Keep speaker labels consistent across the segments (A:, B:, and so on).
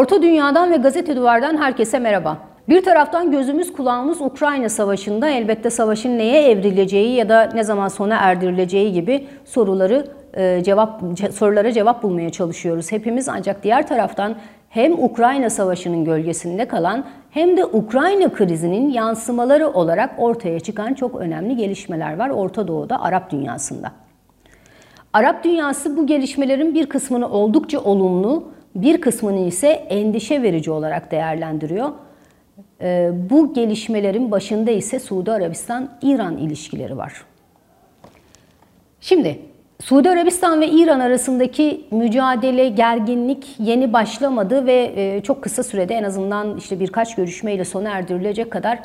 A: Orta Dünya'dan ve Gazete Duvar'dan herkese merhaba. Bir taraftan gözümüz kulağımız Ukrayna Savaşı'nda elbette savaşın neye evrileceği ya da ne zaman sona erdirileceği gibi soruları e, cevap sorulara cevap bulmaya çalışıyoruz hepimiz ancak diğer taraftan hem Ukrayna Savaşı'nın gölgesinde kalan hem de Ukrayna krizinin yansımaları olarak ortaya çıkan çok önemli gelişmeler var Orta Doğu'da, Arap dünyasında. Arap dünyası bu gelişmelerin bir kısmını oldukça olumlu, bir kısmını ise endişe verici olarak değerlendiriyor. Ee, bu gelişmelerin başında ise Suudi Arabistan-İran ilişkileri var. Şimdi Suudi Arabistan ve İran arasındaki mücadele, gerginlik yeni başlamadı ve e, çok kısa sürede en azından işte birkaç görüşmeyle sona erdirilecek kadar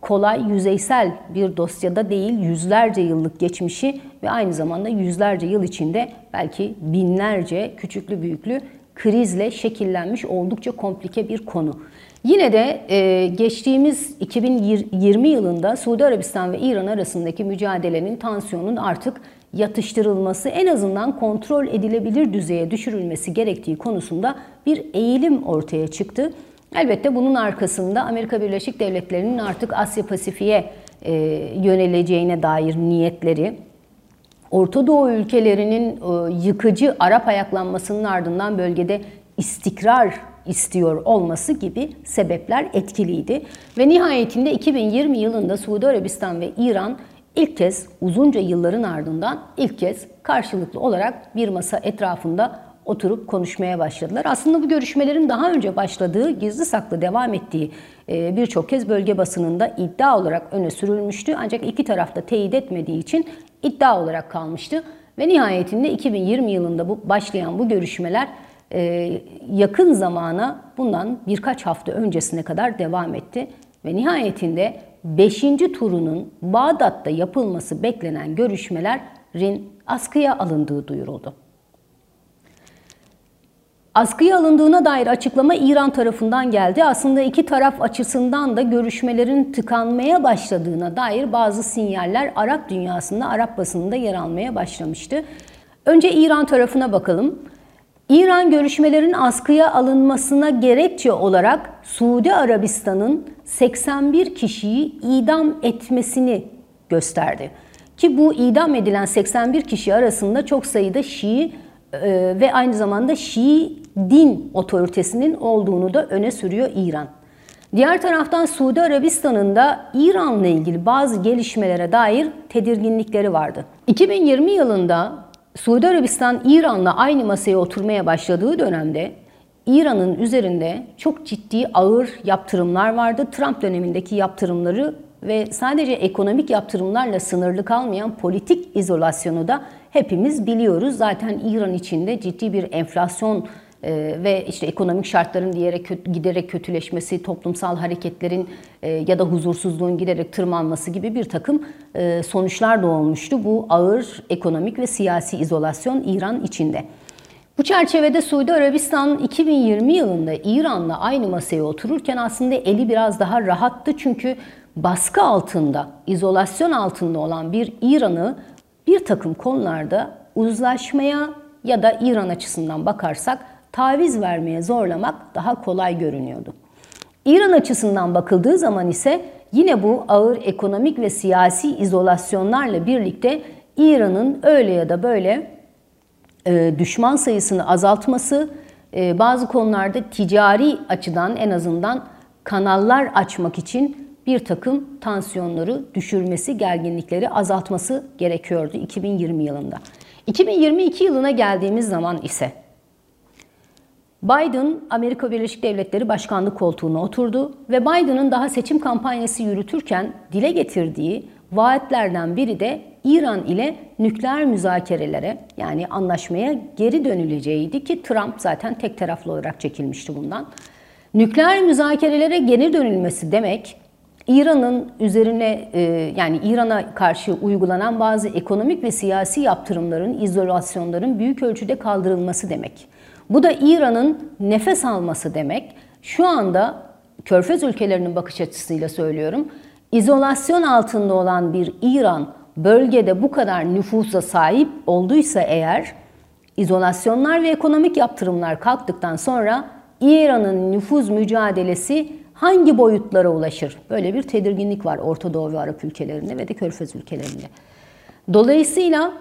A: kolay, yüzeysel bir dosyada değil, yüzlerce yıllık geçmişi ve aynı zamanda yüzlerce yıl içinde belki binlerce küçüklü büyüklü krizle şekillenmiş oldukça komplike bir konu. Yine de e, geçtiğimiz 2020 yılında Suudi Arabistan ve İran arasındaki mücadelenin, tansiyonun artık yatıştırılması, en azından kontrol edilebilir düzeye düşürülmesi gerektiği konusunda bir eğilim ortaya çıktı. Elbette bunun arkasında Amerika Birleşik Devletleri'nin artık Asya Pasifik'e e, yöneleceğine dair niyetleri, Orta Doğu ülkelerinin e, yıkıcı Arap ayaklanmasının ardından bölgede istikrar istiyor olması gibi sebepler etkiliydi. Ve nihayetinde 2020 yılında Suudi Arabistan ve İran ilk kez uzunca yılların ardından ilk kez karşılıklı olarak bir masa etrafında oturup konuşmaya başladılar. Aslında bu görüşmelerin daha önce başladığı, gizli saklı devam ettiği e, birçok kez bölge basınında iddia olarak öne sürülmüştü. Ancak iki tarafta teyit etmediği için iddia olarak kalmıştı. Ve nihayetinde 2020 yılında bu başlayan bu görüşmeler e, yakın zamana bundan birkaç hafta öncesine kadar devam etti. Ve nihayetinde 5. turunun Bağdat'ta yapılması beklenen görüşmelerin askıya alındığı duyuruldu. Askıya alındığına dair açıklama İran tarafından geldi. Aslında iki taraf açısından da görüşmelerin tıkanmaya başladığına dair bazı sinyaller Arap dünyasında, Arap basınında yer almaya başlamıştı. Önce İran tarafına bakalım. İran görüşmelerin askıya alınmasına gerekçe olarak Suudi Arabistan'ın 81 kişiyi idam etmesini gösterdi. Ki bu idam edilen 81 kişi arasında çok sayıda Şii e, ve aynı zamanda Şii din otoritesinin olduğunu da öne sürüyor İran. Diğer taraftan Suudi Arabistan'ın da İran'la ilgili bazı gelişmelere dair tedirginlikleri vardı. 2020 yılında Suudi Arabistan İran'la aynı masaya oturmaya başladığı dönemde İran'ın üzerinde çok ciddi ağır yaptırımlar vardı. Trump dönemindeki yaptırımları ve sadece ekonomik yaptırımlarla sınırlı kalmayan politik izolasyonu da hepimiz biliyoruz. Zaten İran içinde ciddi bir enflasyon e, ve işte ekonomik şartların diyerek giderek kötüleşmesi, toplumsal hareketlerin e, ya da huzursuzluğun giderek tırmanması gibi bir takım e, sonuçlar doğmuştu. Bu ağır ekonomik ve siyasi izolasyon İran içinde. Bu çerçevede Suudi Arabistan 2020 yılında İran'la aynı masaya otururken aslında eli biraz daha rahattı çünkü baskı altında, izolasyon altında olan bir İran'ı bir takım konularda uzlaşmaya ya da İran açısından bakarsak taviz vermeye zorlamak daha kolay görünüyordu. İran açısından bakıldığı zaman ise yine bu ağır ekonomik ve siyasi izolasyonlarla birlikte İran'ın öyle ya da böyle e, düşman sayısını azaltması, e, bazı konularda ticari açıdan en azından kanallar açmak için bir takım tansiyonları düşürmesi, gerginlikleri azaltması gerekiyordu 2020 yılında. 2022 yılına geldiğimiz zaman ise Biden Amerika Birleşik Devletleri Başkanlık koltuğuna oturdu ve Biden'ın daha seçim kampanyası yürütürken dile getirdiği vaatlerden biri de İran ile nükleer müzakerelere yani anlaşmaya geri dönüleceğiydi ki Trump zaten tek taraflı olarak çekilmişti bundan. Nükleer müzakerelere geri dönülmesi demek İran'ın üzerine e, yani İran'a karşı uygulanan bazı ekonomik ve siyasi yaptırımların, izolasyonların büyük ölçüde kaldırılması demek. Bu da İran'ın nefes alması demek. Şu anda Körfez ülkelerinin bakış açısıyla söylüyorum. İzolasyon altında olan bir İran bölgede bu kadar nüfusa sahip olduysa eğer izolasyonlar ve ekonomik yaptırımlar kalktıktan sonra İran'ın nüfuz mücadelesi hangi boyutlara ulaşır? Böyle bir tedirginlik var Orta Doğu ve Arap ülkelerinde ve de Körfez ülkelerinde. Dolayısıyla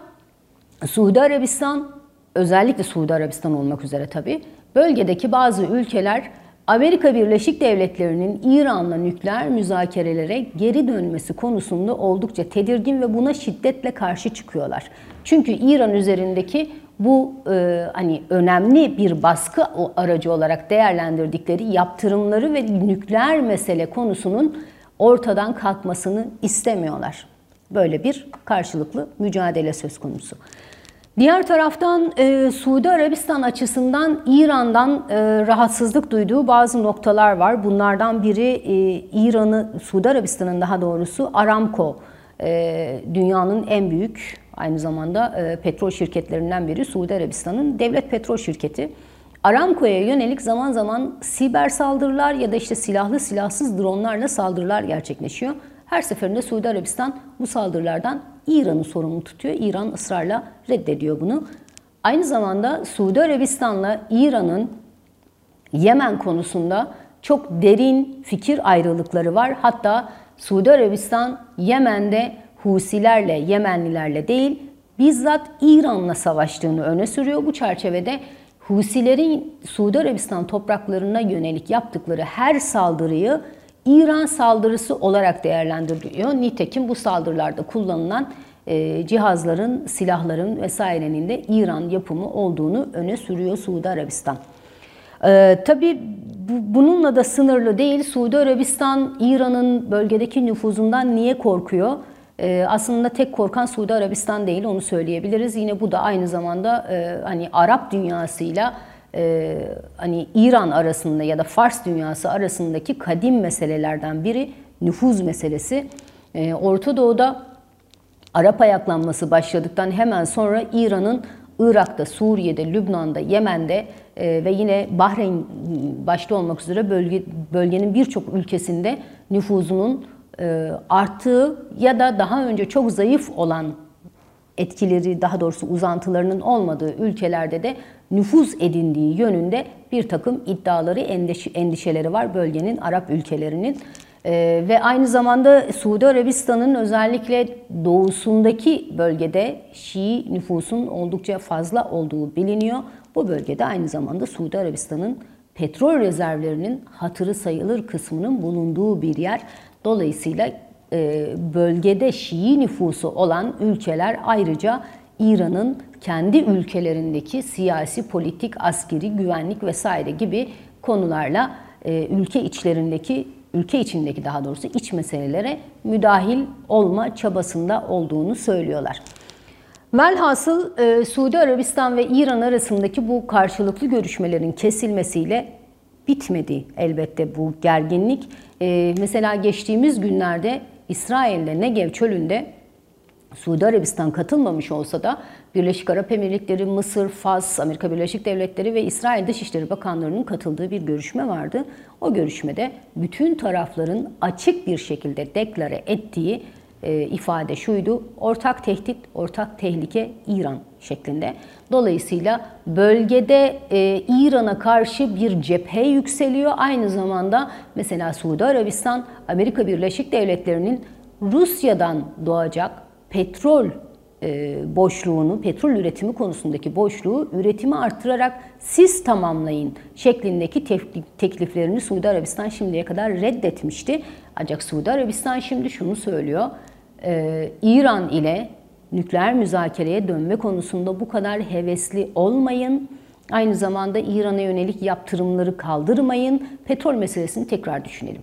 A: Suudi Arabistan, özellikle Suudi Arabistan olmak üzere tabii, bölgedeki bazı ülkeler Amerika Birleşik Devletleri'nin İran'la nükleer müzakerelere geri dönmesi konusunda oldukça tedirgin ve buna şiddetle karşı çıkıyorlar. Çünkü İran üzerindeki bu e, hani önemli bir baskı aracı olarak değerlendirdikleri yaptırımları ve nükleer mesele konusunun ortadan kalkmasını istemiyorlar. Böyle bir karşılıklı mücadele söz konusu. Diğer taraftan e, Suudi Arabistan açısından İran'dan e, rahatsızlık duyduğu bazı noktalar var. Bunlardan biri e, İran'ı, Suudi Arabistan'ın daha doğrusu Aramco, e, dünyanın en büyük aynı zamanda e, petrol şirketlerinden biri Suudi Arabistan'ın devlet petrol şirketi. Aramco'ya yönelik zaman zaman siber saldırılar ya da işte silahlı silahsız dronlarla saldırılar gerçekleşiyor. Her seferinde Suudi Arabistan bu saldırılardan İran'ı sorumlu tutuyor. İran ısrarla reddediyor bunu. Aynı zamanda Suudi Arabistan'la İran'ın Yemen konusunda çok derin fikir ayrılıkları var. Hatta Suudi Arabistan Yemen'de Husilerle, Yemenlilerle değil, bizzat İran'la savaştığını öne sürüyor. Bu çerçevede Husilerin Suudi Arabistan topraklarına yönelik yaptıkları her saldırıyı İran saldırısı olarak değerlendiriyor. Nitekim bu saldırılarda kullanılan e, cihazların, silahların vesairenin de İran yapımı olduğunu öne sürüyor Suudi Arabistan. Ee, tabii bu, bununla da sınırlı değil. Suudi Arabistan İran'ın bölgedeki nüfuzundan niye korkuyor? Ee, aslında tek korkan Suudi Arabistan değil onu söyleyebiliriz. Yine bu da aynı zamanda e, hani Arap dünyasıyla e, hani İran arasında ya da Fars dünyası arasındaki kadim meselelerden biri nüfuz meselesi. E, Orta Doğu'da Arap ayaklanması başladıktan hemen sonra İran'ın Irak'ta, Suriye'de, Lübnan'da, Yemen'de e, ve yine Bahreyn başta olmak üzere bölge, bölgenin birçok ülkesinde nüfuzunun e, arttığı ya da daha önce çok zayıf olan etkileri daha doğrusu uzantılarının olmadığı ülkelerde de nüfuz edindiği yönünde bir takım iddiaları, endiş endişeleri var bölgenin, Arap ülkelerinin. Ee, ve aynı zamanda Suudi Arabistan'ın özellikle doğusundaki bölgede Şii nüfusun oldukça fazla olduğu biliniyor. Bu bölgede aynı zamanda Suudi Arabistan'ın petrol rezervlerinin hatırı sayılır kısmının bulunduğu bir yer. Dolayısıyla e, bölgede Şii nüfusu olan ülkeler ayrıca İran'ın kendi ülkelerindeki siyasi, politik, askeri, güvenlik vesaire gibi konularla e, ülke içlerindeki ülke içindeki daha doğrusu iç meselelere müdahil olma çabasında olduğunu söylüyorlar. Velhasıl e, Suudi Arabistan ve İran arasındaki bu karşılıklı görüşmelerin kesilmesiyle bitmedi elbette bu gerginlik. E, mesela geçtiğimiz günlerde İsrail'de Negev çölünde Suudi Arabistan katılmamış olsa da Birleşik Arap Emirlikleri, Mısır, Fas, Amerika Birleşik Devletleri ve İsrail Dışişleri Bakanlarının katıldığı bir görüşme vardı. O görüşmede bütün tarafların açık bir şekilde deklare ettiği e, ifade şuydu. Ortak tehdit, ortak tehlike İran şeklinde. Dolayısıyla bölgede e, İran'a karşı bir cephe yükseliyor. Aynı zamanda mesela Suudi Arabistan, Amerika Birleşik Devletleri'nin Rusya'dan doğacak petrol e, boşluğunu, petrol üretimi konusundaki boşluğu üretimi arttırarak siz tamamlayın şeklindeki tekliflerini Suudi Arabistan şimdiye kadar reddetmişti. Ancak Suudi Arabistan şimdi şunu söylüyor. E, İran ile nükleer müzakereye dönme konusunda bu kadar hevesli olmayın. Aynı zamanda İran'a yönelik yaptırımları kaldırmayın. Petrol meselesini tekrar düşünelim.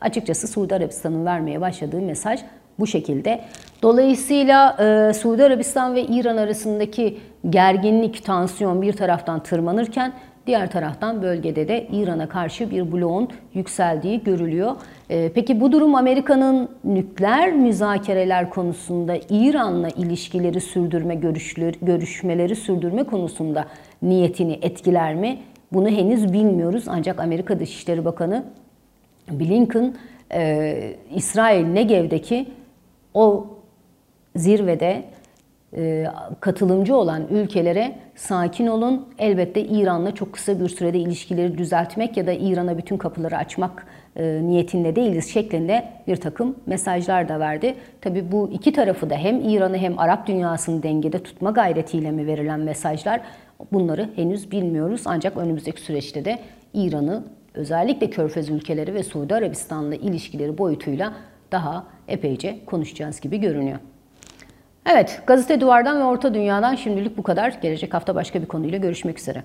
A: Açıkçası Suudi Arabistan'ın vermeye başladığı mesaj bu şekilde. Dolayısıyla e, Suudi Arabistan ve İran arasındaki gerginlik, tansiyon bir taraftan tırmanırken diğer taraftan bölgede de İran'a karşı bir bloğun yükseldiği görülüyor. E, peki bu durum Amerika'nın nükleer müzakereler konusunda İran'la ilişkileri sürdürme, görüşleri, görüşmeleri sürdürme konusunda niyetini etkiler mi? Bunu henüz bilmiyoruz ancak Amerika Dışişleri Bakanı Blinken e, İsrail Negev'deki o zirvede e, katılımcı olan ülkelere sakin olun. Elbette İran'la çok kısa bir sürede ilişkileri düzeltmek ya da İran'a bütün kapıları açmak e, niyetinde değiliz şeklinde bir takım mesajlar da verdi. Tabi bu iki tarafı da hem İran'ı hem Arap dünyasını dengede tutma gayretiyle mi verilen mesajlar bunları henüz bilmiyoruz. Ancak önümüzdeki süreçte de İran'ı özellikle Körfez ülkeleri ve Suudi Arabistan'la ilişkileri boyutuyla daha epeyce konuşacağız gibi görünüyor. Evet, Gazete Duvar'dan ve Orta Dünya'dan şimdilik bu kadar. Gelecek hafta başka bir konuyla görüşmek üzere.